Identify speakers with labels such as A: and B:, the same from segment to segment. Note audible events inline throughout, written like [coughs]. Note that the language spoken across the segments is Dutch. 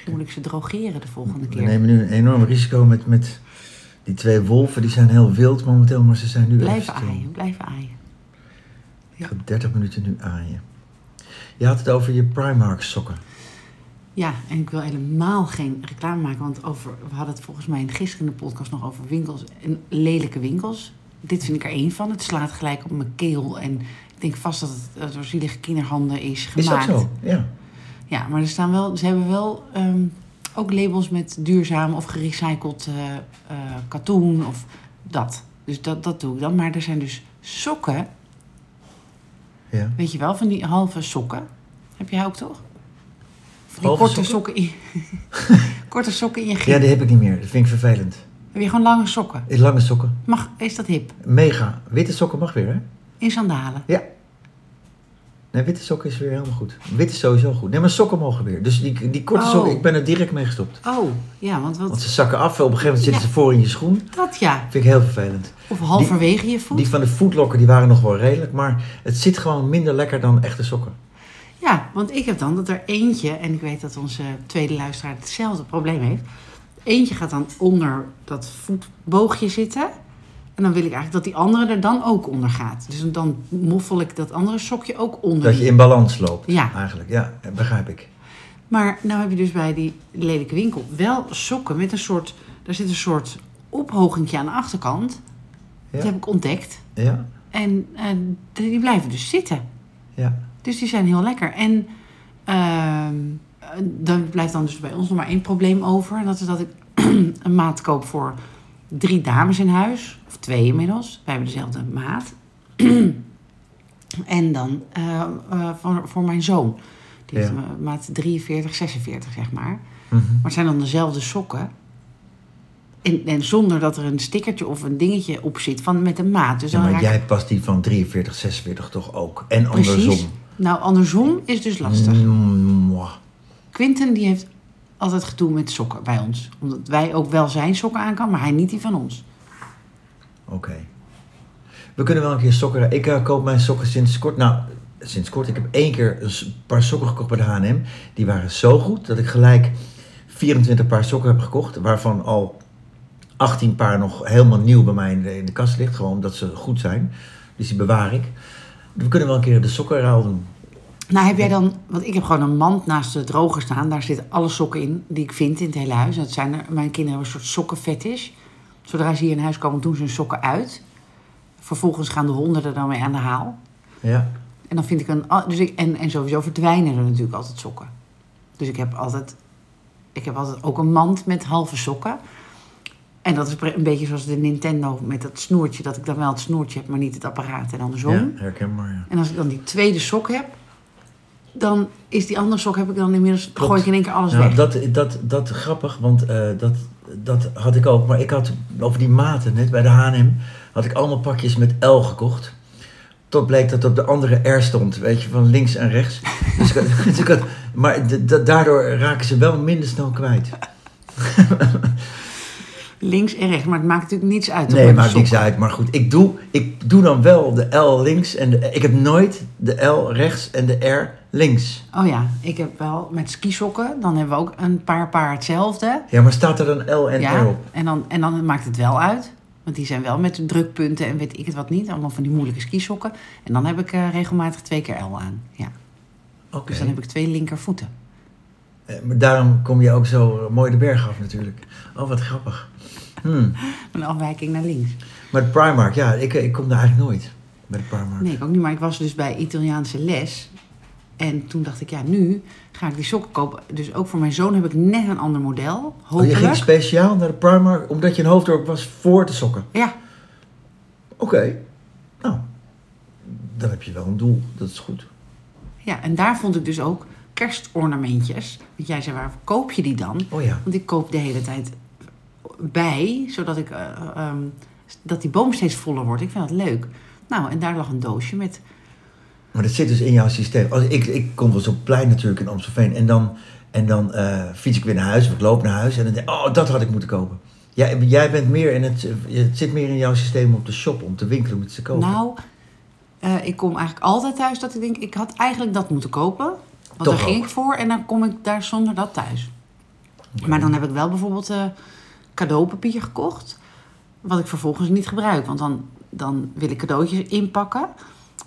A: Misschien moet ik ze drogeren de volgende
B: We
A: keer.
B: nemen nu een enorm risico met, met die twee wolven. Die zijn heel wild momenteel, maar ze zijn nu
A: Blijven
B: even stil.
A: aaien, blijven aaien.
B: Ik ga 30 minuten nu aaien. Je had het over je Primark sokken.
A: Ja, en ik wil helemaal geen reclame maken, want over, we hadden het volgens mij gisteren in de podcast nog over winkels en lelijke winkels. Dit vind ik er één van. Het slaat gelijk op mijn keel en ik denk vast dat het eh, door zielige kinderhanden is
B: Is dat
A: gemaakt.
B: zo? Ja.
A: Ja, maar er staan wel, ze hebben wel ehm, ook labels met duurzaam of gerecycled eh, eh, katoen of dat. Dus dat, dat doe ik dan. Maar er zijn dus sokken,
B: ja.
A: weet je wel, van die halve sokken. Heb jij ook toch? Van die
B: Halve
A: korte
B: sokken?
A: sokken, in [laughs] korte sokken in je
B: ja,
A: giet.
B: die heb ik niet meer. Dat vind ik vervelend.
A: Heb je gewoon lange sokken?
B: In Lange sokken.
A: Mag, is dat hip?
B: Mega. Witte sokken mag weer, hè?
A: In sandalen.
B: Ja. Nee, witte sokken is weer helemaal goed. Wit is sowieso goed. Nee, maar sokken mogen weer. Dus die, die korte
A: Oh.
B: sokken, ik ben er direct mee gestopt.
A: Oh, ja, want wat...
B: Want ze zakken af. Op een gegeven moment zitten
A: Ja.
B: ze voor in je schoen.
A: Dat ja.
B: Vind ik heel vervelend.
A: Of halverwege je voet.
B: Die van de voetlokken die waren nog wel redelijk. Maar het zit gewoon minder lekker dan echte sokken.
A: Ja, want ik heb dan dat er eentje, en ik weet dat onze tweede luisteraar hetzelfde probleem heeft. Eentje gaat dan onder dat voetboogje zitten. En dan wil ik eigenlijk dat die andere er dan ook onder gaat. Dus dan moffel ik dat andere sokje ook onder.
B: Dat je in balans loopt.
A: Ja.
B: Eigenlijk. Ja, begrijp ik.
A: Maar nou heb je dus bij die lelijke winkel wel sokken met een soort... Daar zit een soort ophogingje aan de achterkant. Dat heb ik ontdekt.
B: Ja.
A: En die blijven dus zitten.
B: Ja.
A: Dus die zijn heel lekker. En eh, dan blijft dan dus bij ons nog maar één probleem over. En dat is dat ik [clears throat] een maat koop voor drie dames in huis. Twee inmiddels. Wij hebben dezelfde maat. [clears throat] en dan eh, voor, voor mijn zoon. Die heeft
B: Ja.
A: maat 43, 46 zeg maar.
B: Mhm.
A: Maar het zijn dan dezelfde sokken. En, en zonder dat er een stickertje of een dingetje op zit van met een maat. Dus
B: Ja,
A: dan
B: maar
A: raak
B: jij past die van 43, 46 toch ook? En
A: Precies.
B: andersom.
A: Nou, andersom is dus lastig.
B: Mm.
A: Quinten die heeft altijd gedoe met sokken bij ons. Omdat wij ook wel zijn sokken aan kan, maar hij niet die van ons.
B: Oké. We kunnen wel een keer sokken... Ik eh, koop mijn sokken sinds kort... Nou, sinds kort. Ik heb één keer een paar sokken gekocht bij de H&M. Die waren zo goed dat ik gelijk 24 paar sokken heb gekocht. Waarvan al 18 paar nog helemaal nieuw bij mij in de, kast ligt. Gewoon omdat ze goed zijn. Dus die bewaar ik. We kunnen wel een keer de sokkenruil doen.
A: Nou, heb jij dan, want ik heb gewoon een mand naast de droger staan. Daar zitten alle sokken in die ik vind in het hele huis. Dat zijn er, mijn kinderen hebben een soort sokkenfetish. Zodra ze hier in huis komen, doen ze hun sokken uit. Vervolgens gaan de honden er dan mee aan de haal.
B: Ja.
A: En dan vind ik een. Dus ik, en, en sowieso verdwijnen er natuurlijk altijd sokken. Dus ik heb altijd. Ik heb altijd ook een mand met halve sokken. En dat is een beetje zoals de Nintendo met dat snoertje. Dat ik dan wel het snoertje heb, maar niet het apparaat. En andersom.
B: Ja, herkenbaar. Ja.
A: En als ik dan die tweede sok heb, dan is die andere sok heb ik dan inmiddels.
B: Klopt.
A: gooi ik in één keer alles
B: Nou,
A: weg.
B: dat, dat, dat grappig, want eh, dat, dat had ik ook. Maar ik had over die maten net bij de H&M had ik allemaal pakjes met L gekocht. Tot bleek dat op de andere R stond, weet je, van links en rechts. [laughs] Dus ik had, dus ik had, maar daardoor raken ze wel minder snel kwijt. [laughs]
A: Links en rechts, maar het maakt natuurlijk niets uit.
B: Nee, maakt niks uit. Maar goed, ik doe, ik doe dan wel de L links en de, ik heb nooit de L rechts en de R links.
A: Oh ja, ik heb wel met skisokken. Dan hebben we ook een paar paar hetzelfde.
B: Ja, maar staat er dan L en R op?
A: en dan, en dan maakt het wel uit. Want die zijn wel met drukpunten en weet ik het wat niet. Allemaal van die moeilijke skisokken. En dan heb ik eh, regelmatig twee keer L aan. Ja.
B: Oké.
A: Dus dan heb ik twee linkervoeten.
B: Eh, Maar daarom kom je ook zo mooi de berg af natuurlijk. Oh, wat grappig. Hmm. [laughs]
A: Een afwijking naar links.
B: Maar de Primark, ja, ik, ik kom daar eigenlijk nooit. Bij de Primark.
A: Nee, ik ook niet. Maar ik was dus bij Italiaanse les. En toen dacht ik, ja, nu ga ik die sokken kopen. Dus ook voor mijn zoon heb ik net een ander model.
B: Oh, je
A: Hopelijk.
B: ging speciaal naar de Primark omdat je een hoofddorp was voor de sokken.
A: Ja,
B: Oké. Nou, dan heb je wel een doel. Dat is goed.
A: ja, en daar vond ik dus ook kerstornamentjes. Want jij zei, waar koop je die dan?
B: Oh ja.
A: Want ik koop de hele tijd bij, zodat ik, eh, ehm, dat die boom steeds voller wordt. Ik vind dat leuk. Nou, en daar lag een doosje met...
B: Maar dat zit dus in jouw systeem. Als ik, ik kom wel zo plein natuurlijk in Amstelveen. En dan, en dan eh, fiets ik weer naar huis of ik loop naar huis. En dan denk ik, oh, dat had ik moeten kopen. Jij, jij bent meer in het, het zit meer in jouw systeem om te shoppen, om te winkelen, om iets te kopen.
A: Nou, eh, ik kom eigenlijk altijd thuis dat ik denk, ik had eigenlijk dat moeten kopen. Want
B: Toch
A: daar ging
B: ook.
A: ik voor en dan kom ik daar zonder dat thuis. Maar dan heb ik wel bijvoorbeeld eh, cadeaupapier gekocht. Wat ik vervolgens niet gebruik. Want dan, dan wil ik cadeautjes inpakken.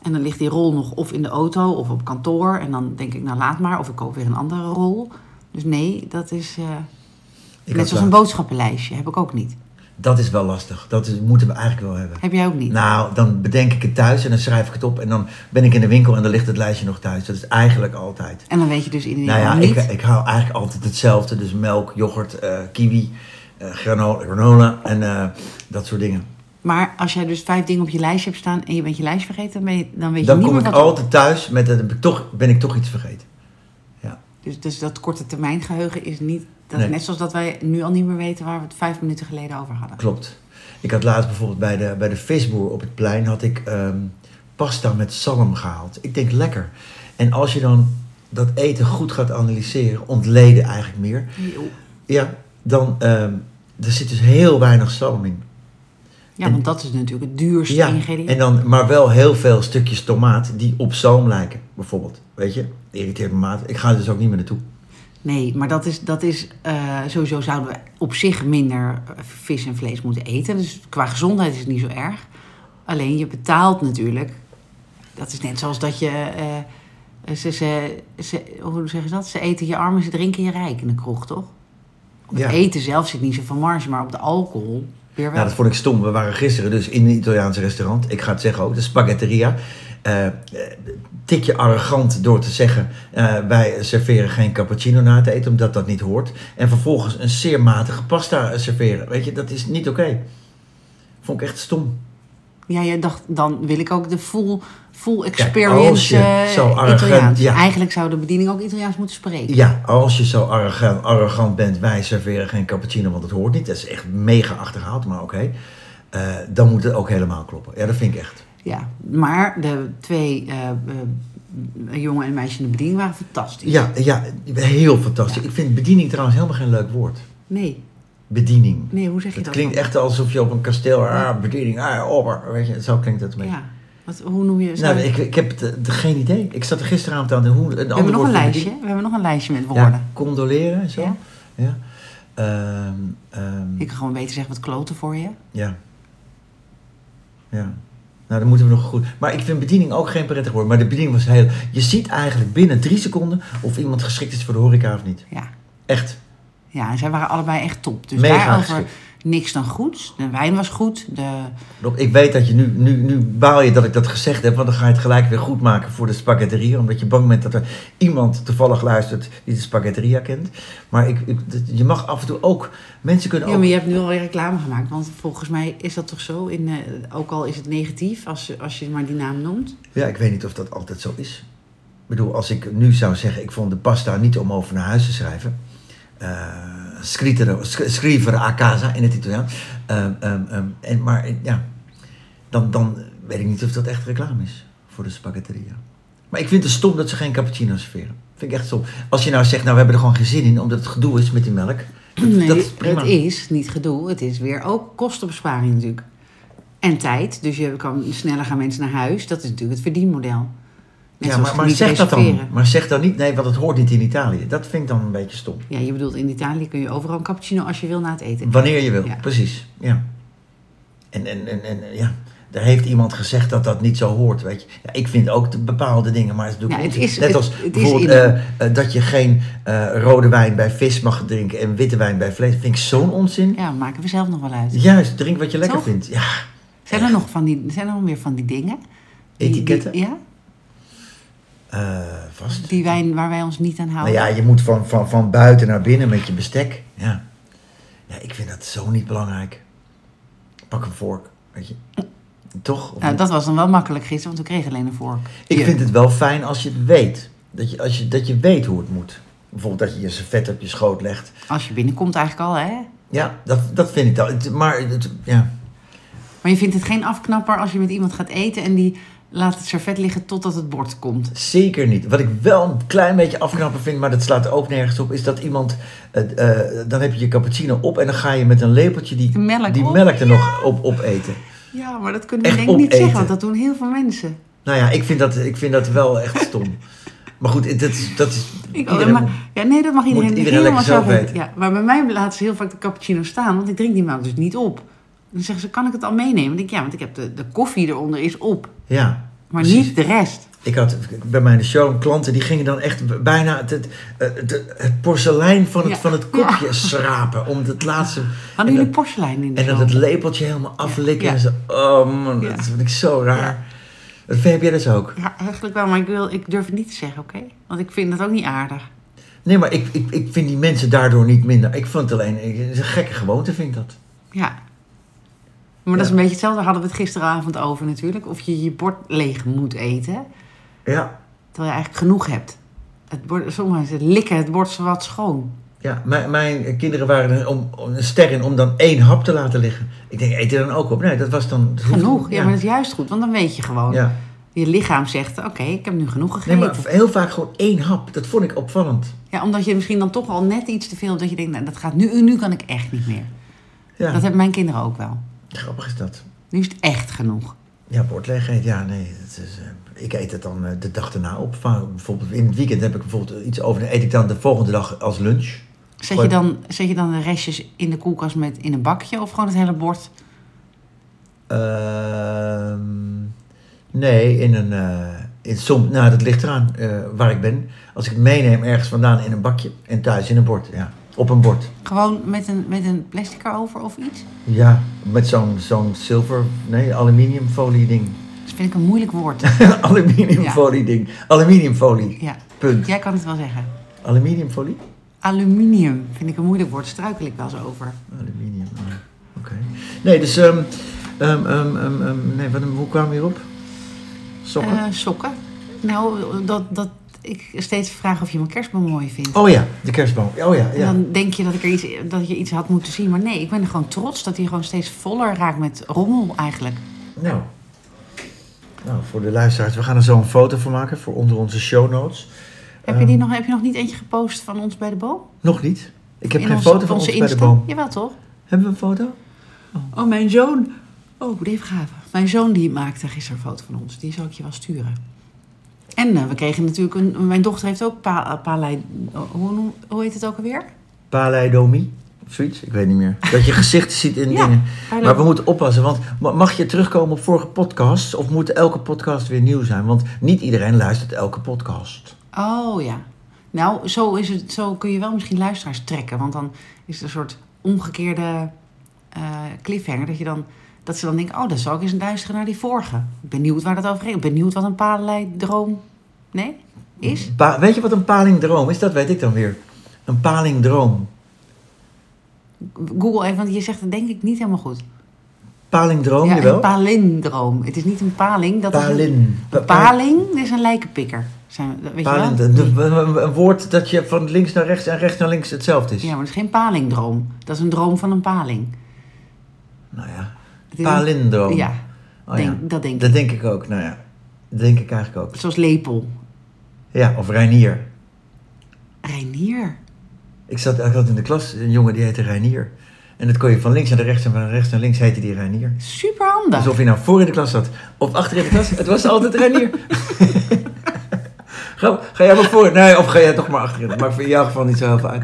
A: En dan ligt die rol nog of in de auto of op kantoor. En dan denk ik, nou laat maar. Of ik koop weer een andere rol. Dus nee, dat is eh, net zoals een boodschappenlijstje. Heb ik ook niet.
B: Dat is wel lastig. Dat is, moeten we eigenlijk wel hebben.
A: Heb jij ook niet?
B: Nou, dan bedenk ik het thuis en dan schrijf ik het op. En dan ben ik in de winkel en dan ligt het lijstje nog thuis. Dat is eigenlijk altijd.
A: En dan weet je dus in ieder
B: Nou
A: geval
B: ja,
A: niet.
B: ik, ik hou eigenlijk altijd hetzelfde. Dus melk, yoghurt, eh, kiwi, granola, granola en eh, dat soort dingen.
A: Maar als jij dus vijf dingen op je lijstje hebt staan en je bent je lijst vergeten, dan, ben je, dan weet je
B: Dan
A: niet
B: kom
A: meer
B: ik
A: wat er-
B: altijd thuis met dat ik toch, ben ik toch iets vergeten. Ja.
A: Dus, dus dat korte termijn geheugen is niet... Dat
B: Nee.
A: Net zoals dat wij nu al niet meer weten waar we het vijf minuten geleden over hadden.
B: Klopt. Ik had laatst bijvoorbeeld bij de, bij de visboer op het plein had ik ehm, pasta met zalm gehaald. Ik denk lekker. En als je dan dat eten goed gaat analyseren, ontleden eigenlijk meer, ja, dan ehm, er zit dus heel weinig zalm in.
A: Ja,
B: En-
A: want dat is natuurlijk het duurste
B: Ja,
A: ingrediënt.
B: en dan, maar wel heel veel stukjes tomaat die op zalm lijken, bijvoorbeeld. Weet je, irriteert me maat. Ik ga er dus ook niet meer naartoe.
A: Nee, maar dat is, dat is eh, sowieso zouden we op zich minder eh, vis en vlees moeten eten. Dus qua gezondheid is het niet zo erg. Alleen je betaalt natuurlijk. Dat is net zoals dat je. eh, ze, ze, ze, hoe zeggen ze dat? Ze eten je arm en ze drinken je rijk in de kroeg, toch? Op
B: Ja.
A: het eten zelf zit niet zoveel marge, maar op de alcohol weer wel.
B: Nou, dat vond ik stom. We waren gisteren dus in een Italiaans restaurant. Ik ga het zeggen ook, de Spaghetteria. Tikje arrogant door te zeggen... eh, wij serveren geen cappuccino na het eten, omdat dat niet hoort. En vervolgens een zeer matige pasta serveren. Weet je, dat is niet oké. Vond ik echt stom.
A: Ja, jij dacht, dan wil ik ook de full, full
B: als
A: experience
B: je
A: eh,
B: zo arrogant- ja.
A: Eigenlijk zou de bediening ook Italiaans moeten spreken.
B: Ja, als je zo arrogant, arrogant bent... wij serveren geen cappuccino, want het hoort niet. Dat is echt mega achterhaald, maar oké. Eh, dan moet het ook helemaal kloppen. Ja, dat vind ik echt.
A: Ja, maar de twee eh, jongen en meisje in de bediening waren fantastisch.
B: Ja, ja heel fantastisch. Ik vind bediening trouwens helemaal geen leuk woord.
A: Nee,
B: Bediening.
A: nee, hoe zeg je
B: Het
A: dat?
B: klinkt
A: dan?
B: echt alsof je op een kasteel, ah, bediening, ah, ober. Weet je, zo klinkt het een beetje.
A: Ja, wat, hoe noem je het?
B: Nou, ik, ik heb het, eh, geen idee. Ik zat er gisteravond aan de hoe. Een
A: we hebben nog een lijstje. We hebben nog een lijstje met woorden.
B: Ja, condoleren en zo.
A: Ja.
B: Ja. Ehm, ehm,
A: Ik kan gewoon beter zeggen wat kloten voor je.
B: ja. Ja. Nou, dan moeten we nog goed. Maar ik vind bediening ook geen prettig woord. Maar de bediening was heel. Je ziet eigenlijk binnen drie seconden of iemand geschikt is voor de horeca of niet.
A: Ja.
B: Echt.
A: Ja, en zij waren allebei echt top. Dus
B: Mega
A: daarover
B: geschikt.
A: Niks dan goed. De wijn was goed. De,
B: ik weet dat je nu, nu, nu baal je dat ik dat gezegd heb, want dan ga je het gelijk weer goed maken voor de spaghetteria, omdat je bang bent dat er iemand toevallig luistert die de spaghetteria kent. Maar ik, je mag af en toe ook, mensen kunnen
A: Ja, maar je hebt nu alweer reclame gemaakt. Want volgens mij is dat toch zo, in, eh, ook al is het negatief, als, je- als je maar die naam noemt.
B: Ja, ik weet niet of dat altijd zo is. Ik bedoel, als ik nu zou zeggen, ik vond de pasta niet om over naar huis te schrijven. Eh scrivere a casa in het Italiaans. Ehm, ehm, ehm, en, maar eh, ja, dan, dan weet ik niet of dat echt reclame is voor de spaghetteria. Maar ik vind het stom dat ze geen cappuccino serveren. Vind ik echt stom. Als je nou zegt, nou we hebben er gewoon geen zin in, omdat het gedoe is met die melk. Dat,
A: Nee,
B: dat is prima.
A: het is niet gedoe. Het is weer ook kostenbesparing natuurlijk. En tijd. Dus je kan sneller gaan mensen naar huis. Dat is natuurlijk het verdienmodel.
B: Ja, maar, maar zeg dat dan. Maar zeg dan niet, nee, want het hoort niet in Italië. Dat vind ik dan een beetje stom.
A: Ja, je bedoelt in Italië kun je overal een cappuccino als je wil na het eten.
B: Wanneer je wil,
A: Ja.
B: precies. Ja. En, en, en, en ja, er heeft iemand gezegd dat dat niet zo hoort, weet je. Ja, ik vind ook de bepaalde dingen, maar het is
A: Ja, het is-
B: Net als
A: het
B: bijvoorbeeld eh, eh, dat je geen eh, rode wijn bij vis mag drinken en witte wijn bij vlees. vind ik zo'n onzin.
A: Ja, maken we zelf nog wel uit.
B: Juist, drink wat je lekker
A: Toch?
B: vindt. Ja,
A: Zijn er nog van die, zijn er nog meer van die dingen? Die-
B: etiketten.
A: Die, ja,
B: Eh, vast.
A: die wijn waar wij ons niet aan
B: Nou
A: houden.
B: ja, je moet van, van, van buiten naar binnen met je bestek. Ja. ja, ik vind dat zo niet belangrijk. Pak een vork, weet je. Toch?
A: Nou, dat was dan wel makkelijk gisteren, want we kregen alleen een vork.
B: Ik vind het wel fijn als je het weet. Dat je, als je, dat je weet hoe het moet. Bijvoorbeeld dat je je servet op je schoot legt.
A: Als je binnenkomt eigenlijk al, hè?
B: Ja, dat, dat vind ik dan. Maar het, ja.
A: Maar je vindt het geen afknapper als je met iemand gaat eten en die laat het servet liggen totdat het bord komt.
B: zeker niet. Wat ik wel een klein beetje afknappen vind, maar dat slaat ook nergens op, is dat iemand. eh, eh, dan heb je je cappuccino op en dan ga je met een lepeltje die,
A: melk
B: die
A: op.
B: melk er nog op, op eten.
A: Ja, maar dat kunnen we denk ik niet
B: opeten.
A: zeggen, want dat doen heel veel mensen.
B: Nou ja, ik vind dat, ik vind dat wel echt stom. [laughs] Maar goed, dat is... Dat is
A: Ik,
B: iedereen
A: maar, ja, nee, dat mag iedereen,
B: iedereen
A: helemaal
B: zelf
A: zelf
B: weten.
A: Ja, maar bij mij laten ze heel vaak de cappuccino staan, want ik drink die melk dus niet op. Dan zeggen ze, kan ik het al meenemen? Dan denk ik, ja, want ik heb de, de koffie eronder is op,
B: ja,
A: maar
B: Precies.
A: niet de rest.
B: ik had bij mij in de show klanten die gingen dan echt bijna het, het, het, het porselein van het,
A: Ja.
B: van het kopje schrapen. Om het laatste... [laughs]
A: Hadden
B: en
A: jullie
B: dat-
A: porselein in de
B: En dan het lepeltje helemaal aflikken.
A: Ja.
B: En zo, oh man, dat vind ik zo raar. Dat heb jij dus ook.
A: Ja, eigenlijk wel, maar ik, wil, ik durf het niet te zeggen, oké? Want ik vind het ook niet aardig.
B: Nee, maar ik, ik, ik vind die mensen daardoor niet minder. Ik vond het alleen, het is een gekke gewoonte, vind ik dat.
A: Ja. Maar dat is een beetje hetzelfde, daar hadden we het gisteravond over natuurlijk. Of je je bord leeg moet eten,
B: Ja,
A: terwijl je eigenlijk genoeg hebt. Het bord, sommige mensen likken het bord wat schoon.
B: ja mijn, mijn kinderen waren er om, om een ster in om dan één hap te laten liggen. Ik denk, eet er dan ook op? Nee, dat was dan... dat
A: Genoeg, ja. maar dat is juist goed, want dan weet je gewoon.
B: ja.
A: Je lichaam zegt, oké, ik heb nu genoeg gegeten.
B: Nee, maar heel vaak gewoon één hap. Dat vond ik opvallend.
A: Ja, omdat je misschien dan toch al net iets te veel... dat je denkt, nou, dat gaat nu, nu kan ik echt niet meer.
B: Ja,
A: Dat hebben mijn kinderen ook wel.
B: Grappig is dat.
A: Nu is het echt genoeg.
B: Ja, bord leeg eten. Ja, nee. Dat is, eh, ik eet het dan eh, de dag erna op. Bijvoorbeeld in het weekend heb ik bijvoorbeeld iets over. Dan eet ik dan de volgende dag als lunch.
A: Zet je, dan, zet je dan de restjes in de koelkast met in een bakje... of gewoon het hele bord?
B: Ehm, nee, in een. eh in som, nou, dat ligt eraan waar ik ben. Als ik het meeneem ergens vandaan in een bakje en thuis in een bord. Ja, op een bord.
A: Gewoon met een, met een plastic erover of iets?
B: Ja, met zo'n zo'n zilver. Nee, aluminiumfolie ding.
A: Dat vind ik een moeilijk woord. [laughs]
B: aluminiumfolie ding. Aluminiumfolie.
A: Ja,
B: Punt.
A: jij kan het wel zeggen.
B: Aluminiumfolie?
A: Aluminium vind ik een moeilijk woord. Struikel ik wel eens over.
B: Aluminium. ah, Oké. Nee, dus. ehm, nee, wat, hoe kwamen we hierop? Sokken?
A: Eh, sokken. Nou, dat, dat ik steeds vraag of je mijn kerstboom mooi vindt.
B: oh ja, de kerstboom. Oh ja, ja.
A: dan denk je dat, ik er iets, dat je iets had moeten zien. Maar nee, ik ben er gewoon trots dat hij gewoon steeds voller raakt met rommel eigenlijk.
B: Nou. Nou, voor de luisteraars, we gaan er zo een foto van maken voor onder onze show notes.
A: Heb, je die nog, heb je nog niet eentje gepost van ons bij de boom?
B: Nog niet. Ik heb
A: In
B: geen
A: onze-
B: foto van ons
A: onze
B: bij de
A: Insta?
B: boom.
A: Jawel, toch?
B: Hebben we een foto?
A: Oh, mijn zoon. Oh, even graven. Mijn zoon die maakte gisteren een foto van ons. Die zal ik je wel sturen. En eh, we kregen natuurlijk een... Mijn dochter heeft ook pa, eh, palei... Hoe, hoe heet het ook alweer?
B: Paleidomie? Of zoiets? Ik weet niet meer. Dat je [laughs] gezichten ziet in
A: Ja,
B: dingen. Maar we moeten oppassen, want ma- mag je terugkomen op vorige podcasts? Of moet elke podcast weer nieuw zijn? Want niet iedereen luistert elke podcast.
A: Oh ja. Nou, zo, is het, zo kun je wel misschien luisteraars trekken. Want dan is het een soort omgekeerde eh, cliffhanger. Dat, je dan, dat ze dan denken, oh, dan zal ik eens luisteren naar die vorige. Benieuwd waar dat over ging. Benieuwd wat een palei-droom... Nee? Is?
B: Pa- weet je wat een palingdroom is? Dat weet ik dan weer. Een palingdroom.
A: Google even, want je zegt het denk ik niet helemaal goed.
B: Palingdroom,
A: ja,
B: jawel?
A: een palindroom. Het is niet een paling. Dat is een,
B: Pa-
A: een paling is een lijkenpikker. Zijn, we- weet
B: Palin,
A: je wel?
B: een, een woord dat je van links naar rechts en rechts naar links hetzelfde is.
A: Ja, maar het is geen palingdroom. Dat is een droom van een paling.
B: Nou ja,
A: een-
B: palindroom.
A: Ja,
B: Oh,
A: denk,
B: ja.
A: dat denk ik.
B: Dat denk ik ook, nou ja. Dat denk ik eigenlijk ook.
A: Zoals lepel.
B: Ja, of Reinier.
A: Reinier.
B: Ik zat, ik had in de klas een jongen die heette Reinier. En dat kon je van links naar rechts en van rechts naar links heette die Reinier.
A: Super handig.
B: Alsof je nou voor in de klas zat of achter in de klas. Het was altijd Reinier. [laughs] ga, ga jij maar voor? Nee, of ga jij toch maar achterin? Dat maakt voor in jouw geval niet zo heel veel uit.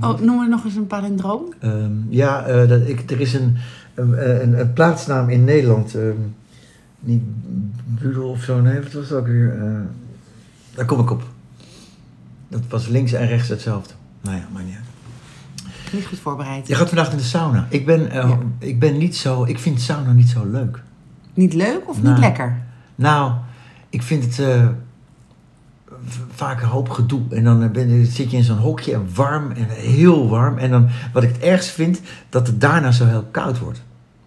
A: Oh, noem er nog eens een palindroom.
B: Ehm, ja, eh, dat, ik, er is een, een, een, een plaatsnaam in Nederland. ehm, niet Budel of zo, nee, wat was het ook weer? Eh, daar kom ik op. Dat was links en rechts hetzelfde. Nou ja, maar niet uit.
A: Niet goed voorbereid.
B: Je gaat vandaag in de sauna. Ik ben, eh,
A: Ja.
B: ik ben niet zo, ik vind sauna niet zo leuk.
A: Niet leuk of niet
B: Nou.
A: lekker?
B: Nou, ik vind het eh, vaak een hoop gedoe. En dan ben, je- zit je in zo'n hokje en warm en heel warm. En dan, wat ik het ergst vind, dat het daarna zo heel koud wordt.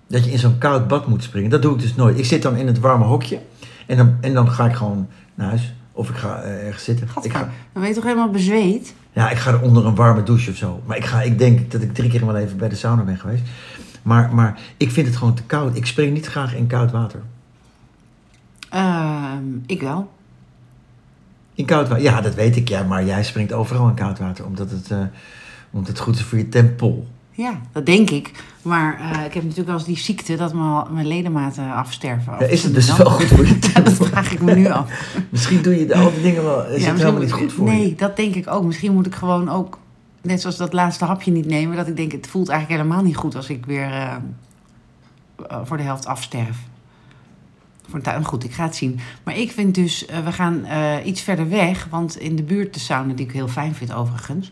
B: Dat je in zo'n koud bad moet springen. Dat doe ik dus nooit. Ik zit dan in het warme hokje. En dan, en dan ga ik gewoon naar huis. Of ik ga eh, ergens zitten. Ik ga,
A: dan ben je toch helemaal bezweet?
B: ja, ik ga er onder een warme douche of zo. Maar ik, ga, ik denk dat ik drie keer mijn leven bij de sauna ben geweest. Maar, maar ik vind het gewoon te koud. Ik spring niet graag in koud water.
A: Ehm, ik wel.
B: In koud water? Ja, dat weet ik. Ja, maar jij springt overal in koud water. Omdat het, eh, omdat het goed is voor je tempel.
A: Ja, dat denk ik. Maar eh, ik heb natuurlijk wel eens die ziekte dat mijn, mijn ledematen afsterven.
B: Ja, is het dus wel goed voor je? [laughs]
A: Ja, dat vraag ik me nu af.
B: Misschien doe je de- al die dingen wel, is
A: Ja,
B: het helemaal niet goed voor
A: Nee,
B: je.
A: dat denk ik ook. Misschien moet ik gewoon ook, net zoals dat laatste hapje niet nemen, dat ik denk, het voelt eigenlijk helemaal niet goed als ik weer eh, voor de helft afsterf. Voor goed, ik ga het zien. Maar ik vind dus, eh, we gaan eh, iets verder weg, want in de buurt de sauna, die ik heel fijn vind overigens,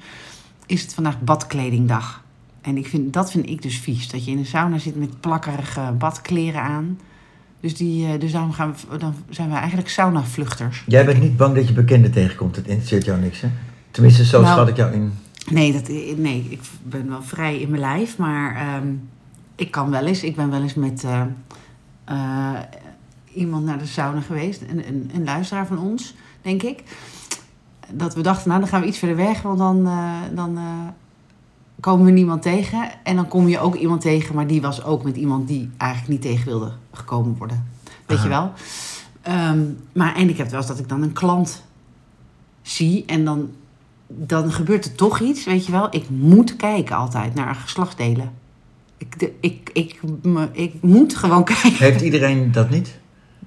A: is het vandaag badkledingdag. En ik vind, dat vind ik dus vies, dat je in een sauna zit met plakkerige badkleren aan. Dus, die, eh, dus daarom gaan we, dan zijn we eigenlijk saunavluchters.
B: Jij bent niet bang dat je bekenden tegenkomt. Het interesseert jou niks, hè? Tenminste, zo
A: Nou,
B: schat ik jou in.
A: Nee, dat, nee, ik ben wel vrij in mijn lijf, maar ehm, ik kan wel eens. Ik ben wel eens met iemand naar de sauna geweest, een, een, een luisteraar van ons, denk ik. Dat we dachten, nou dan gaan we iets verder weg, want dan, eh, dan eh, komen we niemand tegen. En dan kom je ook iemand tegen, maar die was ook met iemand die eigenlijk niet tegen wilde gekomen worden. Weet
B: Aha.
A: je wel? Ehm, maar en ik heb wel eens dat ik dan een klant zie en dan dan gebeurt er toch iets, weet je wel. Ik moet kijken altijd naar geslachtsdelen. Ik, de, ik, ik, me- ik moet gewoon [laughs] kijken.
B: Heeft iedereen dat niet?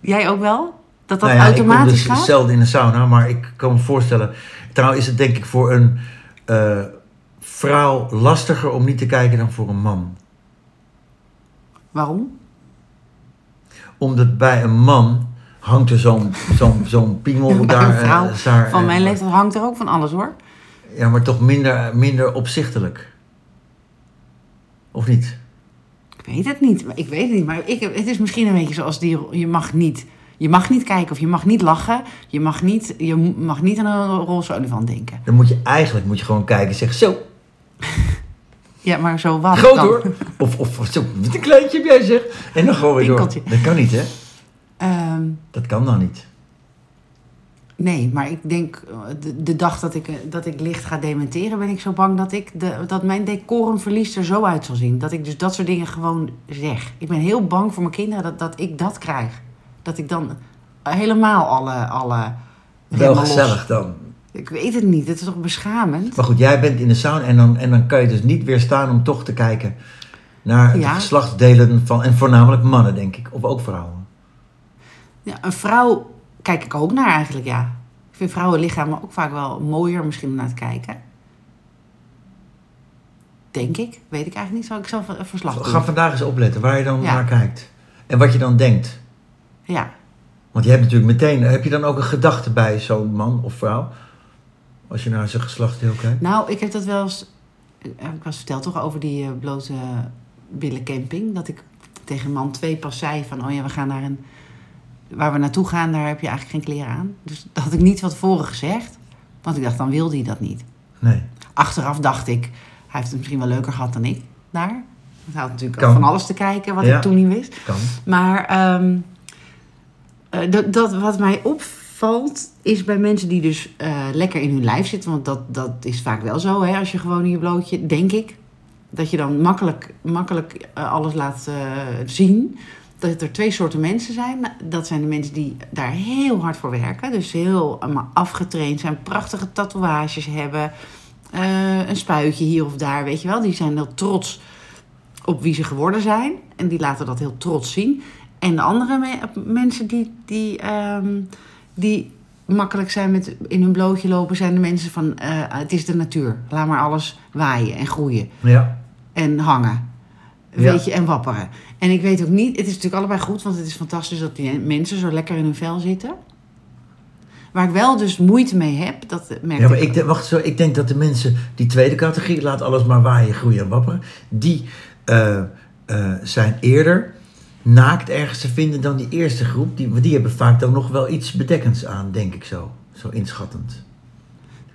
A: Jij ook wel? Dat dat
B: Nou ja,
A: automatisch
B: ik kom dus zelden in een sauna, maar ik kan me voorstellen... Trouwens is het denk ik voor een eh, vrouw lastiger om niet te kijken dan voor een man.
A: Waarom?
B: Omdat bij een man hangt er zo'n zo'n zo'n
A: Bij [laughs]
B: daar.
A: vrouw
B: eh, daar,
A: Van
B: eh,
A: mijn leeftijd hangt er ook van alles hoor.
B: Ja, maar toch minder, minder opzichtelijk. Of niet?
A: Ik weet het niet. maar Ik weet het niet. Maar ik, heb- het is misschien een beetje zoals die. Je mag niet. Je mag niet kijken of je mag niet lachen. Je mag niet, je mag niet aan een roze olifant denken.
B: Dan moet je eigenlijk moet je gewoon kijken en zeggen: Zo, [laughs]
A: Ja, maar zo wat
B: groot
A: dan?
B: hoor. Of, of, of zo, wat een kleintje heb jij zeg. En dan gewoon weer door. Dat kan niet, hè?
A: Ehm,
B: Dat kan dan niet.
A: Nee, maar ik denk eh, de, de dag dat ik, eh, dat ik licht ga dementeren, ben ik zo bang dat, ik de, dat mijn decorumverlies er zo uit zal zien. Dat ik dus dat soort dingen gewoon zeg. Ik ben heel bang voor mijn kinderen dat, dat ik dat krijg. Dat ik dan helemaal alle. alle
B: Wel
A: los-
B: gezellig dan.
A: Ik weet het niet, het is toch beschamend?
B: Maar goed, jij bent in de sauna en dan, en dan kan je dus niet weerstaan om toch te kijken naar de
A: Ja.
B: geslachtsdelen van, en voornamelijk mannen, denk ik. Of ook vrouwen.
A: Ja, een vrouw kijk ik ook naar eigenlijk, ja. Ik vind vrouwenlichamen ook vaak wel mooier misschien om naar te kijken. Denk ik, weet ik eigenlijk niet. Zal ik zelf een verslag doen?
B: Ga vandaag eens opletten waar je dan
A: Ja.
B: naar kijkt. En wat je dan denkt.
A: Ja,
B: Want je hebt natuurlijk meteen, heb je dan ook een gedachte bij zo'n man of vrouw? Als je naar zijn geslachtsdeel kijkt.
A: Nou, ik heb dat wel eens. Heb ik was verteld toch over die eh, blote billen camping. Dat ik tegen man 2 pas zei van: Oh ja, we gaan naar een. Waar we naartoe gaan, daar heb je eigenlijk geen kleren aan. Dus dat had ik niet van tevoren gezegd. Want ik dacht, dan wilde hij dat niet.
B: Nee.
A: Achteraf dacht ik, hij heeft het misschien wel leuker gehad dan ik daar. Hij had natuurlijk
B: Kan.
A: van alles te kijken wat
B: Ja.
A: ik toen niet wist.
B: Kan.
A: Maar ehm, eh, dat, dat wat mij opvalt is bij mensen die dus eh, lekker in hun lijf zitten. Want dat, dat is vaak wel zo, hè, als je gewoon in je blootje, denk ik. Dat je dan makkelijk, makkelijk eh, alles laat zien. Dat er twee soorten mensen zijn. Dat zijn de mensen die daar heel hard voor werken. Dus heel allemaal afgetraind zijn. Prachtige tatoeages hebben. eh, een spuitje hier of daar, weet je wel. Die zijn heel trots op wie ze geworden zijn. En die laten dat heel trots zien. En de andere me- mensen die, die, ehm, die makkelijk zijn met in hun blootje lopen, zijn de mensen van eh, het is de natuur. Laat maar alles waaien en groeien
B: Ja.
A: en hangen.
B: Ja.
A: Weet je, en wapperen. En ik weet ook niet, het is natuurlijk allebei goed, want het is fantastisch dat die mensen zo lekker in hun vel zitten. Waar ik wel dus moeite mee heb, dat merk
B: Ja, maar
A: ik.
B: denk- wacht zo, ik denk dat de mensen, die tweede categorie, laat alles maar waaien, groeien en wapperen, die eh, eh, zijn eerder naakt ergens te vinden dan die eerste groep. Die, die hebben vaak dan nog wel iets bedekkends aan, denk ik zo. Zo inschattend.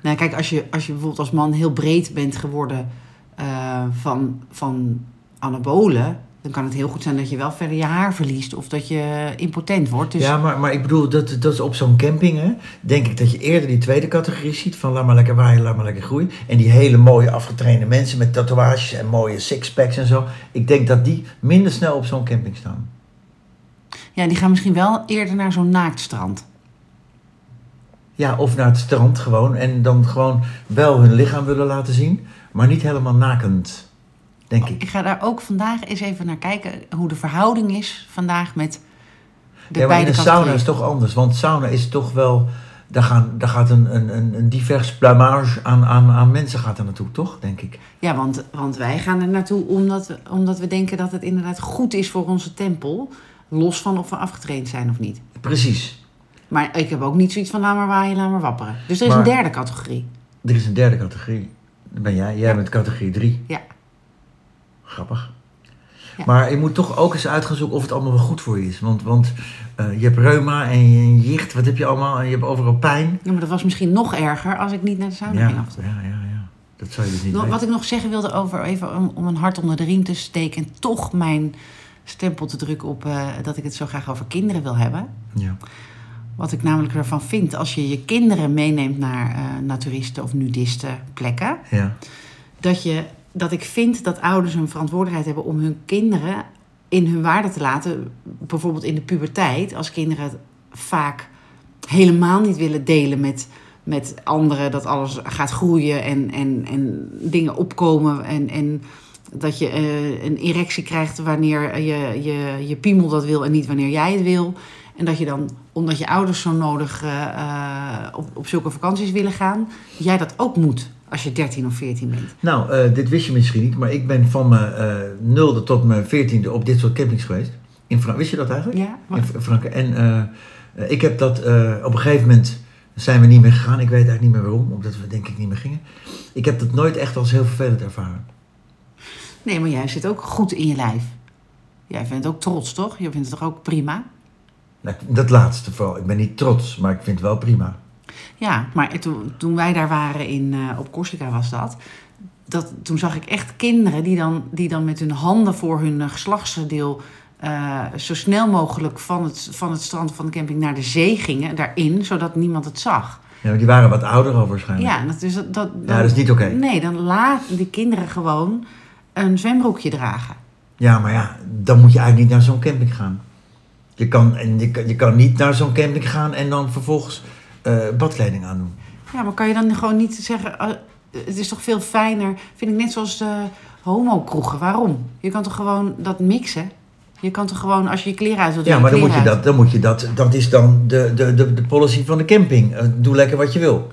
A: Nou, kijk, als je, als je bijvoorbeeld als man heel breed bent geworden eh, van, van anabolen, dan kan het heel goed zijn dat je wel verder je haar verliest of dat je impotent wordt. Dus
B: Ja, maar, maar ik bedoel, dat, dat is op zo'n camping, hè, denk ik dat je eerder die tweede categorie ziet van laat maar lekker waaien, laat maar lekker groeien. En die hele mooie afgetrainde mensen met tatoeages en mooie sixpacks en zo. Ik denk dat die minder snel op zo'n camping staan.
A: ja, die gaan misschien wel eerder naar zo'n naaktstrand.
B: Ja, of naar het strand gewoon. En dan gewoon wel hun lichaam willen laten zien. Maar niet helemaal nakend. Denk ik.
A: Ik ga daar ook vandaag eens even naar kijken hoe de verhouding is vandaag met de
B: Ja, maar in een sauna
A: categorieën.
B: is toch anders. Want sauna is toch wel... Daar, gaan, daar gaat een, een, een, een divers plumage aan, aan, aan mensen gaat er naartoe, toch? Denk ik.
A: Ja, want, want wij gaan er naartoe omdat we, omdat we denken dat het inderdaad goed is voor onze tempel. Los van of we afgetraind zijn of niet.
B: Precies.
A: Maar ik heb ook niet zoiets van laat maar waaien, laat maar wapperen. Dus er is
B: Maar-
A: een derde categorie.
B: Er is een derde categorie. Dat ben jij. Jij
A: Ja.
B: bent categorie 3.
A: Ja.
B: Grappig.
A: Ja.
B: Maar je moet toch ook eens uit gaan zoeken of het allemaal wel goed voor je is. Want, want eh, je hebt reuma en je jicht. Wat heb je allemaal? En je hebt overal pijn.
A: Ja, maar dat was misschien nog erger als ik niet naar de sauna
B: Ja,
A: ging af
B: ja, ja, ja. Dat zou je dus niet weten.
A: Wat ik nog zeggen wilde over, even om, om een hart onder de riem te steken... en toch mijn stempel te drukken op eh, dat ik het zo graag over kinderen wil hebben.
B: Ja.
A: Wat ik namelijk ervan vind, als je je kinderen meeneemt naar eh naturisten of nudisten plekken...
B: Ja.
A: dat, je, dat ik vind dat ouders een verantwoordelijkheid hebben om hun kinderen in hun waarde te laten. Bijvoorbeeld in de puberteit, als kinderen vaak helemaal niet willen delen met, met anderen, dat alles gaat groeien en, en, en dingen opkomen en. en dat je eh, een erectie krijgt wanneer je, je, je piemel dat wil en niet wanneer jij het wil. En dat je dan, omdat je ouders zo nodig eh, eh, op, op zulke vakanties willen gaan, jij dat ook moet als je 13 of 14 bent.
B: Nou, eh, dit wist je misschien niet, maar ik ben van mijn nulde tot mijn veertiende op dit soort campings geweest. In Frank wist je dat eigenlijk?
A: Ja,
B: In F- Frankrijk. En ik heb dat op een gegeven moment zijn we niet meer gegaan. Ik weet eigenlijk niet meer waarom, omdat we denk ik niet meer gingen. Ik heb dat nooit echt als heel vervelend ervaren.
A: Nee, maar jij zit ook goed in je lijf. Jij vindt het ook trots, toch? Je vindt het toch ook prima?
B: Nou, dat laatste vooral. Ik ben niet trots, maar ik vind het wel prima.
A: Ja, maar toen, toen wij daar waren in, eh, op Corsica was dat, dat. Toen zag ik echt kinderen die dan, die dan met hun handen voor hun eh, geslachtsdeel eh, zo snel mogelijk van het, van het strand van de camping naar de zee gingen, daarin, zodat niemand het zag.
B: Ja, maar die waren wat ouder al waarschijnlijk.
A: Ja, dat is, dat, dat,
B: Ja, dat is niet oké.
A: Nee, dan laten die kinderen gewoon een zwembroekje dragen.
B: Ja, maar ja, dan moet je eigenlijk niet naar zo'n camping gaan. Je kan, en je, kan- je kan niet naar zo'n camping gaan en dan vervolgens eh, badkleding aandoen.
A: Ja, maar kan je dan gewoon niet zeggen... eh, het is toch veel fijner, vind ik net zoals de homo-kroegen. Waarom? Je kan toch gewoon dat mixen? Je kan toch gewoon, als je je kleren uit wilt doen,
B: Ja, maar dan moet je dat, dan moet je dat, dat is dan de, de, de, de policy van de camping. Eh, doe lekker wat je wil.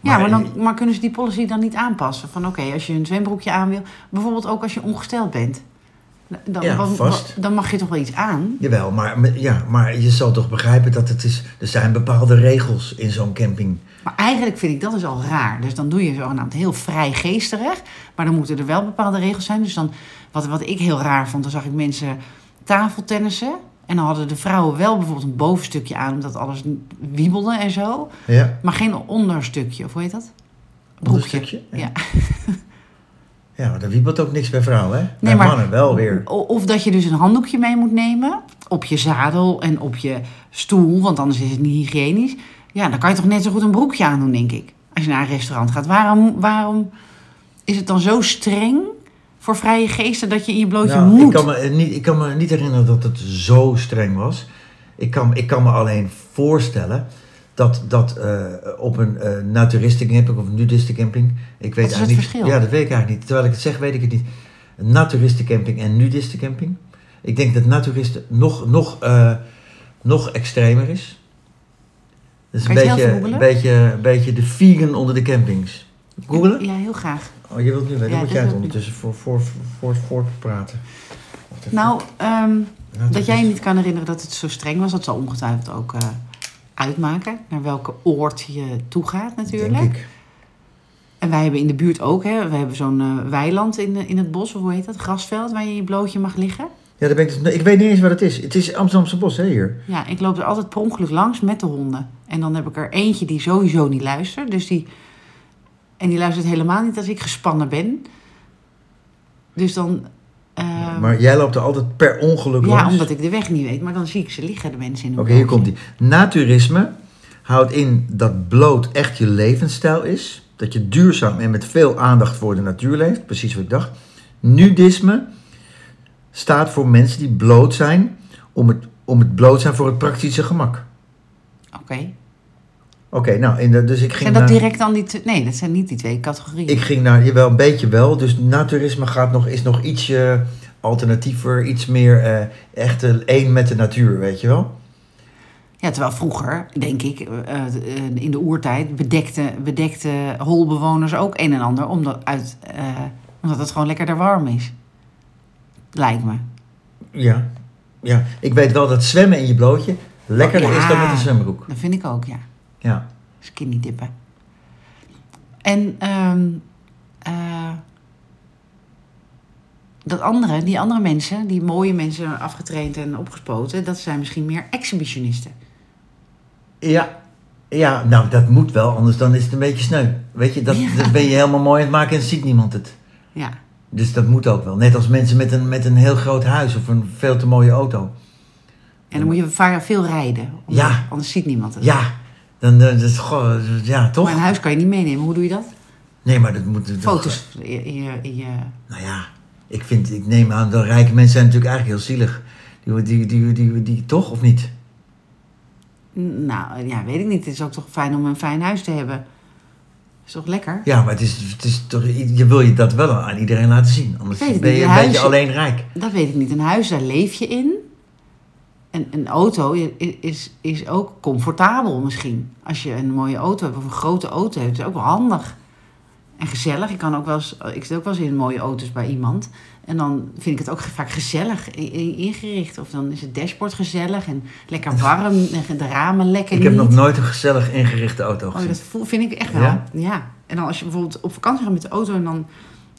A: Ja, maar, dan, maar kunnen ze die policy dan niet aanpassen? Van oké, als je een zwembroekje aan wil... Bijvoorbeeld ook als je ongesteld bent. Dan,
B: Ja, vast.
A: dan mag je toch wel iets aan?
B: Jawel, maar, ja, maar je zal toch begrijpen dat het is... Er zijn bepaalde regels in zo'n camping.
A: Maar eigenlijk vind ik dat dus al raar. Dus dan doe je zogenaamd heel vrij geesterig. Maar dan moeten er wel bepaalde regels zijn. Dus dan, wat, wat ik heel raar vond, dan zag ik mensen tafeltennissen. En dan hadden de vrouwen wel bijvoorbeeld een bovenstukje aan, omdat alles wiebelde en zo.
B: Ja,
A: Maar geen onderstukje, of hoe heet dat? Broekje.
B: onderstukje.
A: Ja.
B: Ja, [laughs] maar er wiebelt ook niks bij vrouwen, hè? Bij
A: Nee, maar-
B: mannen wel weer.
A: Of dat je dus een handdoekje mee moet nemen op je zadel en op je stoel, want anders is het niet hygiënisch. Ja, dan kan je toch net zo goed een broekje aandoen, denk ik. Als je naar een restaurant gaat. Waarom, waarom is het dan zo streng voor vrije geesten dat je in je blootje
B: Nou,
A: moet?
B: ik, kan me eh, niet, ik kan me niet herinneren dat het zo streng was. Ik kan, ik kan me alleen voorstellen dat, dat eh, op een eh naturistencamping of een nudistencamping... Ik weet
A: Wat is het
B: eigenlijk niet,
A: verschil?
B: Ja, dat weet ik eigenlijk niet. Terwijl ik het zeg, weet ik het niet. Een naturistencamping en nudistencamping. Ik denk dat naturisten nog, nog, eh, nog extremer is. Dat is een
A: het
B: beetje, een beetje, een beetje de vegan onder de campings. Googelen?
A: Ja, heel graag.
B: Oh, je wilt nu weten.
A: Ja,
B: moet jij het ondertussen voor, voor, voor, voor praten.
A: Nou, ehm, dat jij je niet kan herinneren dat het zo streng was, dat zal ongetwijfeld ook uitmaken. Naar welke oord je toe gaat natuurlijk.
B: Denk ik.
A: En wij hebben in de buurt ook, hè, we hebben zo'n eh, weiland in, in het bos, of hoe heet dat? Grasveld, waar je je blootje mag liggen.
B: Ja, daar ben ik, dus, ik weet niet eens wat het is. Het is Amsterdamse bos, hè, hier.
A: Ja, ik loop er altijd per ongeluk langs met de honden. En dan heb ik er eentje die sowieso niet luistert. Dus die, en die luistert helemaal niet als ik gespannen ben. Dus dan... ehm,
B: maar jij loopt er altijd per ongeluk
A: ja,
B: langs.
A: omdat ik de weg niet weet. Maar dan zie ik ze liggen, de mensen in hun
B: Oké, hier komt die. Naturisme houdt in dat bloot echt je levensstijl is. Dat je duurzaam en met veel aandacht voor de natuur leeft. Precies wat ik dacht. Nudisme staat voor mensen die bloot zijn om het, om het bloot zijn voor het praktische gemak.
A: Oké.
B: Oké, nou, in de, dus ik ging
A: Zijn dat
B: naar...
A: direct dan die... tw- Nee, dat zijn niet die twee categorieën.
B: Ik ging naar, wel een beetje wel, dus naturisme gaat nog, is nog ietsje alternatiever, iets meer eh, echt één met de natuur, weet je wel?
A: Ja, terwijl vroeger, denk ik, eh, eh, in de oertijd bedekte, bedekte holbewoners ook een en ander, omdat, uit, omdat het gewoon lekkerder warm is. Lijkt me.
B: Ja. ja. Ik weet wel dat zwemmen in je blootje lekkerder
A: Oh, ja.
B: is dan met een zwembroek.
A: Dat vind ik ook, ja.
B: Ja.
A: Skinny dippen. En ehm, eh, dat andere, die andere mensen, die mooie mensen afgetraind en opgespoten, dat zijn misschien meer exhibitionisten.
B: Ja. Ja, nou dat moet wel, anders dan is het een beetje sneu. Weet je, dat,
A: Ja.
B: dan ben je helemaal mooi aan het maken en ziet niemand het.
A: Ja.
B: Dus dat moet ook wel. Net als mensen met een, met een heel groot huis of een veel te mooie auto.
A: En dan moet je vaak veel rijden. omdat-
B: Ja.
A: Anders ziet niemand het.
B: Ja, dan, dat is goh, ja, toch?
A: Maar een huis kan je niet meenemen. Hoe doe je dat?
B: Nee, maar dat moet... dat-
A: Foto's in in je... In je
B: Nou ja, ik vind, ik neem aan, dat rijke mensen zijn natuurlijk eigenlijk heel zielig. Die, die, die, die, die, toch, of niet?
A: nou, ja, weet ik niet. Het is ook toch fijn om een fijn huis te hebben. Is toch lekker?
B: Ja, maar het is, het is toch, je wil je dat wel aan iedereen laten zien. Anders ben je een beetje alleen rijk.
A: Dat weet ik niet. Een huis, daar leef je in. En een auto is, is ook comfortabel misschien. Als je een mooie auto hebt of een grote auto hebt, is ook wel handig. En gezellig. Ik, kan ook wel eens, ik zit ook wel eens in mooie auto's bij iemand. En dan vind ik het ook vaak gezellig ingericht. Of dan is het dashboard gezellig en lekker [laughs] warm. En de ramen lekker
B: Ik heb
A: niet.
B: nog nooit een gezellig ingerichte auto
A: Oh,
B: gezien.
A: dat voel, vind ik echt wel.
B: Ja?
A: Ja? En dan als je bijvoorbeeld op vakantie gaat met de auto... en dan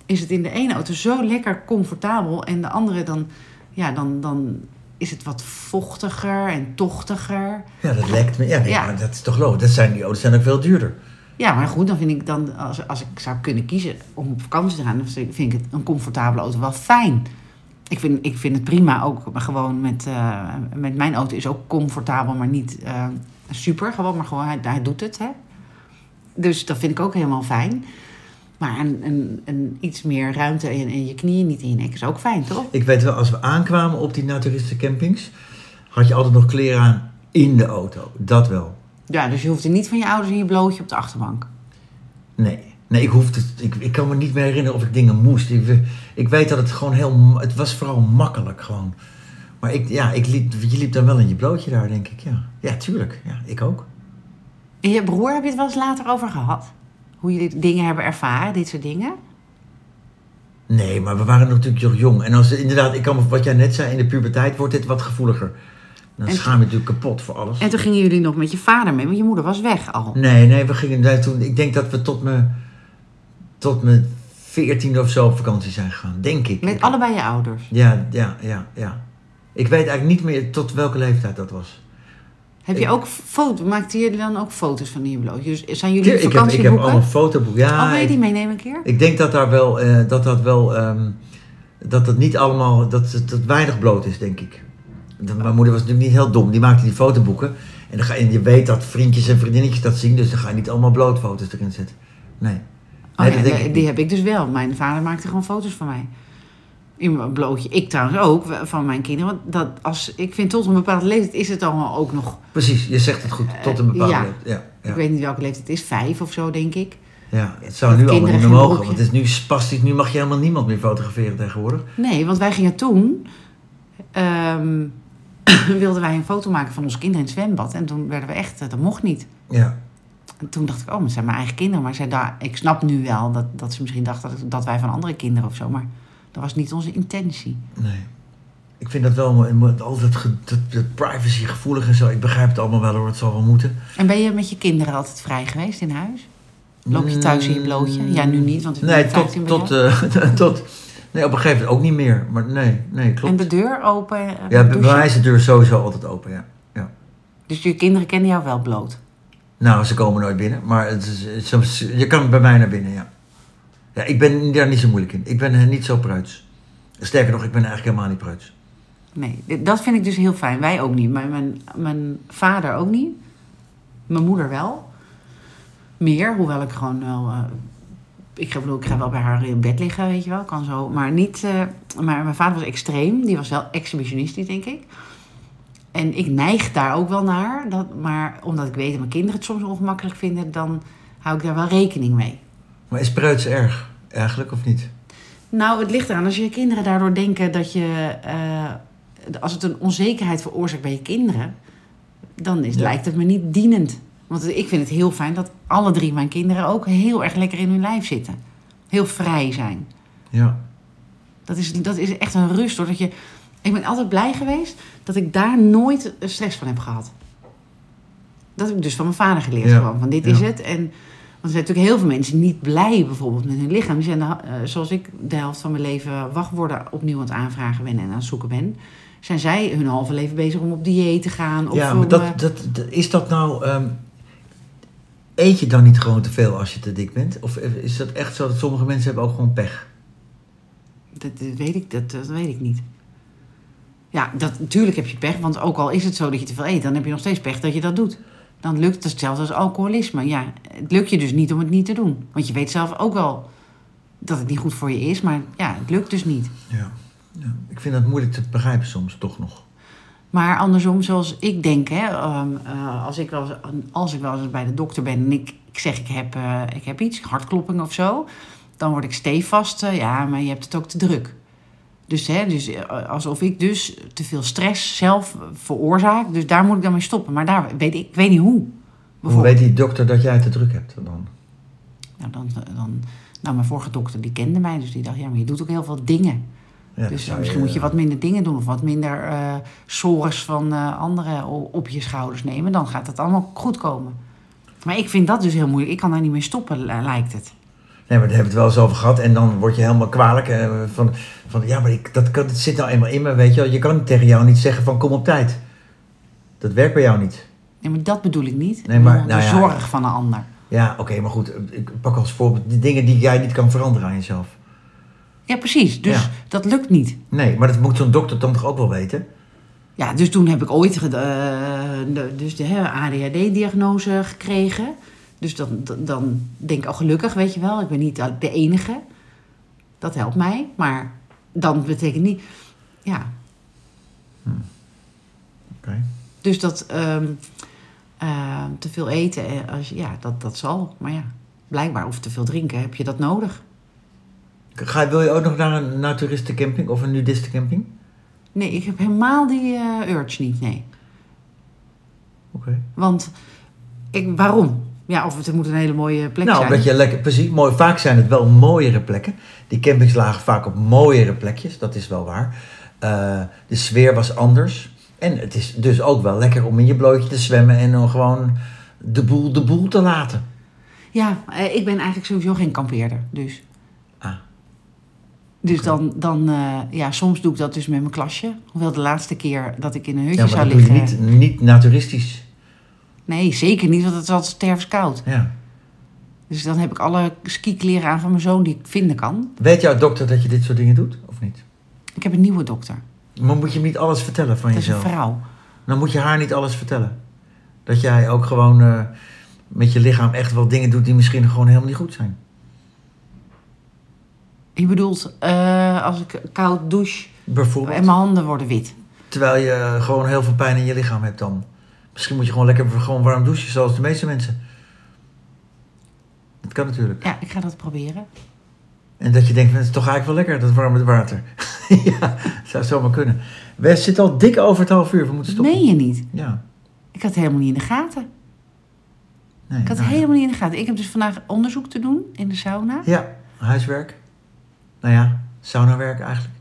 A: is het in de ene auto zo lekker comfortabel... en de andere dan, ja, dan, dan is het wat vochtiger en tochtiger.
B: Ja, dat lijkt me. Ja, nee,
A: Ja.
B: maar dat is toch logisch. Dat zijn, die auto's zijn ook veel duurder.
A: Ja, maar goed, dan vind ik dan... als, als ik zou kunnen kiezen om op vakantie te gaan... dan vind ik het een comfortabele auto wel fijn. Ik vind, ik vind het prima ook maar gewoon met... eh, met mijn auto is ook comfortabel, maar niet eh, super. Gewoon, maar gewoon, hij, hij doet het, hè. Dus dat vind ik ook helemaal fijn. Maar een, een, een iets meer ruimte in, in je knieën, niet in je nek, is ook fijn, toch?
B: Ik weet wel, als we aankwamen op die naturistencampings... had je altijd nog kleren aan in de auto. Dat wel.
A: Ja, dus je hoeft er niet van je ouders in je blootje op de achterbank.
B: Nee. Nee, ik, hoefde, ik, ik kan me niet meer herinneren of ik dingen moest. Ik, ik weet dat het gewoon heel... Het was vooral makkelijk gewoon. Maar ik, ja, ik liep, je liep dan wel in je blootje daar, denk ik. Ja, ja tuurlijk. Ja, ik ook.
A: En je broer, heb je het wel eens later over gehad? Hoe jullie dingen hebben ervaren, dit soort dingen?
B: Nee, maar we waren natuurlijk nog jong. En als inderdaad, ik kan wat jij net zei, in de puberteit wordt dit wat gevoeliger. Dan
A: En-
B: schaam je natuurlijk kapot voor alles.
A: En toen gingen jullie nog met je vader mee, want je moeder was weg al.
B: Nee, nee, we gingen daar toen. Ik denk dat we tot mijn tot mijn veertiende of zo op vakantie zijn gegaan, denk ik.
A: Met allebei je ouders.
B: Ja, ja, ja, ja. Ik weet eigenlijk niet meer tot welke leeftijd dat was.
A: Heb je
B: Ik-
A: ook foto's? Maakten jullie dan ook foto's van in je blootje? Dus zijn jullie
B: Ik heb, ik
A: vakantieboeken?
B: heb allemaal fotoboeken. Ja,
A: oh, wil je die meenemen een keer?
B: Ik denk dat daar wel, eh, dat dat wel, ehm, dat dat niet allemaal, dat het dat weinig bloot is, denk ik. Dat- Mijn moeder was natuurlijk niet heel dom, die maakte die fotoboeken. En, dan ga, en je weet dat vriendjes en vriendinnetjes dat zien, dus dan ga je niet allemaal blootfoto's erin zetten. Nee.
A: Oh,
B: Nee, dat denk
A: die
B: ik
A: heb ik dus wel. Mijn vader maakte gewoon foto's van mij. In mijn blootje. Ik trouwens ook, van mijn kinderen. Want dat als, ik vind tot een bepaalde leeftijd is het allemaal ook nog...
B: Precies, je zegt het goed, tot een bepaalde
A: ja.
B: leeftijd. Ja, ja,
A: Ik weet niet welke leeftijd het is. Vijf of zo, denk ik.
B: ja. Het zou
A: dat
B: nu allemaal niet meer mogen, want het is nu spastisch, nu mag je helemaal niemand meer fotograferen tegenwoordig.
A: Nee, want wij gingen toen... ehm, [coughs] wilden wij een foto maken van onze kinderen in het zwembad. En toen werden we echt... eh, Dat mocht niet.
B: Ja,
A: En toen dacht ik, oh, het zijn mijn eigen kinderen. Maar zij daar, ik snap nu wel dat, dat ze misschien dachten dat, dat wij van andere kinderen of zo. Maar dat was niet onze intentie.
B: nee. Ik vind dat wel altijd dat, dat privacy gevoelig en zo. Ik begrijp het allemaal wel hoor, het zal wel moeten.
A: En ben je met je kinderen altijd vrij geweest in huis? Loop je thuis in je blootje? Ja, nu niet, want het
B: Nee, tot,
A: 15 bij
B: tot, eh, [laughs] tot, nee, op een gegeven moment ook niet meer. Maar nee, nee, klopt.
A: En de deur open? eh,
B: ja, bij mij is de deur sowieso altijd open, ja. ja.
A: Dus je kinderen kennen jou wel bloot?
B: Nou, ze komen nooit binnen, maar het is, het is soms, je kan bij mij naar binnen, ja. Ja, ik ben daar niet zo moeilijk in. Ik ben eh, niet zo preuts. Sterker nog, ik ben eigenlijk helemaal niet preuts.
A: Nee, dat vind ik dus heel fijn. Wij ook niet. Maar mijn, mijn vader ook niet. Mijn moeder wel. Meer, hoewel ik gewoon wel... eh, ik, bedoel, ik ga wel bij haar in bed liggen, weet je wel. Kan zo. Maar niet... eh, maar mijn vader was extreem. Die was wel exhibitionistisch, denk ik. En ik neig daar ook wel naar. Dat, maar omdat ik weet dat mijn kinderen het soms ongemakkelijk vinden, dan hou ik daar wel rekening mee.
B: Maar is preuts erg, eigenlijk, of niet?
A: Nou, het ligt eraan. Als je kinderen daardoor denken dat je... eh, als het een onzekerheid veroorzaakt bij je kinderen... dan is,
B: Ja.
A: lijkt het me niet dienend. Want ik vind het heel fijn dat alle drie mijn kinderen ook heel erg lekker in hun lijf zitten. Heel vrij zijn.
B: Ja.
A: Dat is, dat is echt een rust. Hoor. Dat je, ik ben altijd blij geweest dat ik daar nooit stress van heb gehad. Dat heb ik dus van mijn vader geleerd.
B: Ja.
A: Gewoon, van dit
B: Ja.
A: is het. En, want er zijn natuurlijk heel veel mensen niet blij bijvoorbeeld met hun lichaam. Die zijn, de, eh, zoals ik de helft van mijn leven wachtwoorden opnieuw aan het aanvragen ben en aan het zoeken ben. Zijn zij hun halve leven bezig om op dieet te gaan? Of
B: ja, maar
A: eh,
B: dat, dat, dat- is dat nou... ehm, eet je dan niet gewoon te veel als je te dik bent? Of is dat echt zo dat sommige mensen hebben ook gewoon pech?
A: Dat, dat weet ik, dat, dat weet ik niet. Ja, dat, natuurlijk heb je pech. Want ook al is het zo dat je te veel eet, dan heb je nog steeds pech dat je dat doet. Dan lukt het hetzelfde als alcoholisme. Ja, het lukt je dus niet om het niet te doen. Want je weet zelf ook wel dat het niet goed voor je is. Maar ja, het lukt dus niet.
B: Ja. ja. Ik vind dat moeilijk te begrijpen soms, toch nog.
A: Maar andersom, zoals ik denk, hè, ehm, eh, als, ik wel, eens- als ik wel eens bij de dokter ben en ik, ik zeg ik heb, eh, ik heb iets, hartklopping of zo, dan word ik stevast, eh, ja, maar je hebt het ook te druk. Dus, hè, dus eh, alsof ik dus te veel stress zelf veroorzaak, dus daar moet ik dan mee stoppen. Maar daar weet ik, ik weet niet hoe.
B: Hoe weet die dokter dat jij te druk hebt dan?
A: Nou, dan, dan, nou, mijn vorige dokter die kende mij, dus die dacht, ja, maar je doet ook heel veel dingen.
B: Ja,
A: dus
B: zou
A: misschien moet je wat minder dingen doen of wat minder eh sores van eh, anderen op je schouders nemen. Dan gaat het allemaal goed komen. Maar ik vind dat dus heel moeilijk. Ik kan daar niet mee stoppen, li- lijkt het.
B: Nee, maar daar hebben we het wel eens over gehad. En dan word je helemaal kwalijk. eh, van, van, ja, maar ik, dat, dat zit nou eenmaal in me, weet je wel. Je kan tegen jou niet zeggen van kom op tijd. Dat werkt bij jou niet.
A: Nee, maar dat bedoel ik niet.
B: Nee, maar, nou
A: de
B: ja.
A: zorg van een ander.
B: Ja, oké, maar goed. Ik pak als voorbeeld de dingen die jij niet kan veranderen aan jezelf.
A: Ja, precies. Dus
B: Ja.
A: dat lukt niet.
B: Nee, maar dat moet zo'n dokter dan toch ook wel weten?
A: Ja, dus toen heb ik ooit de, dus de ADHD-diagnose gekregen. Dus dan, dan- dan denk ik, oh gelukkig, weet je wel. Ik ben niet de enige. Dat helpt mij. Maar dan betekent niet... Ja,
B: Oké.
A: Dus dat ehm, ehm, te veel eten, eh, als, ja, dat, dat zal. Maar ja, blijkbaar of te veel drinken, heb je dat nodig.
B: Ga, wil je ook nog naar een naturistencamping of een nudistencamping?
A: Nee, ik heb helemaal die eh, urge niet, nee.
B: Oké.
A: Want, ik, waarom? Ja, of het moet een hele mooie plek
B: Nou,
A: zijn.
B: omdat je lekker, precies, mooi, vaak zijn het wel mooiere plekken. Die campings lagen vaak op mooiere plekjes, dat is wel waar. Eh, de sfeer was anders. En het is dus ook wel lekker om in je blootje te zwemmen en dan gewoon de boel de boel te laten.
A: Ja, eh, ik ben eigenlijk sowieso geen kampeerder, dus.
B: Ah.
A: Dus dan, dan eh, ja, soms doe ik dat dus met mijn klasje. Hoewel de laatste keer dat ik in een hutje
B: Ja, maar
A: zou
B: dat doe je
A: liggen...
B: niet, niet naturistisch.
A: Nee, zeker niet, want het is altijd stervenskoud.
B: Ja.
A: Dus dan heb ik alle skikleren aan van mijn zoon die ik vinden kan.
B: Weet jouw dokter dat je dit soort dingen doet, of niet?
A: Ik heb een nieuwe dokter.
B: Maar moet je hem niet alles vertellen van
A: Dat is een
B: jezelf?
A: vrouw.
B: Dan moet je haar niet alles vertellen. Dat jij ook gewoon eh, met je lichaam echt wel dingen doet die misschien gewoon helemaal niet goed zijn.
A: Je bedoelt, eh, als ik koud douche
B: Bijvoorbeeld.
A: en mijn handen worden wit.
B: Terwijl je gewoon heel veel pijn in je lichaam hebt dan. Misschien moet je gewoon lekker gewoon warm douchen, zoals de meeste mensen. Dat kan natuurlijk.
A: Ja, ik ga dat proberen.
B: En dat je denkt, het is toch eigenlijk wel lekker, dat warme water. [laughs] ja, zou zomaar kunnen. We zitten al dik over het half uur, we moeten stoppen.
A: Meen je niet?
B: Ja.
A: Ik had het helemaal niet in de gaten.
B: Nee,
A: Ik had het
B: nou
A: helemaal niet in de gaten. Ik heb dus vandaag onderzoek te doen in de sauna.
B: Ja, huiswerk. Nou ja, saunawerk eigenlijk.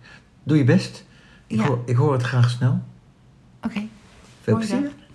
B: Doe je best. Ik,
A: Ja.
B: hoor, ik hoor het graag snel.
A: Oké.
B: Veel
A: Mooi
B: plezier.
A: dag.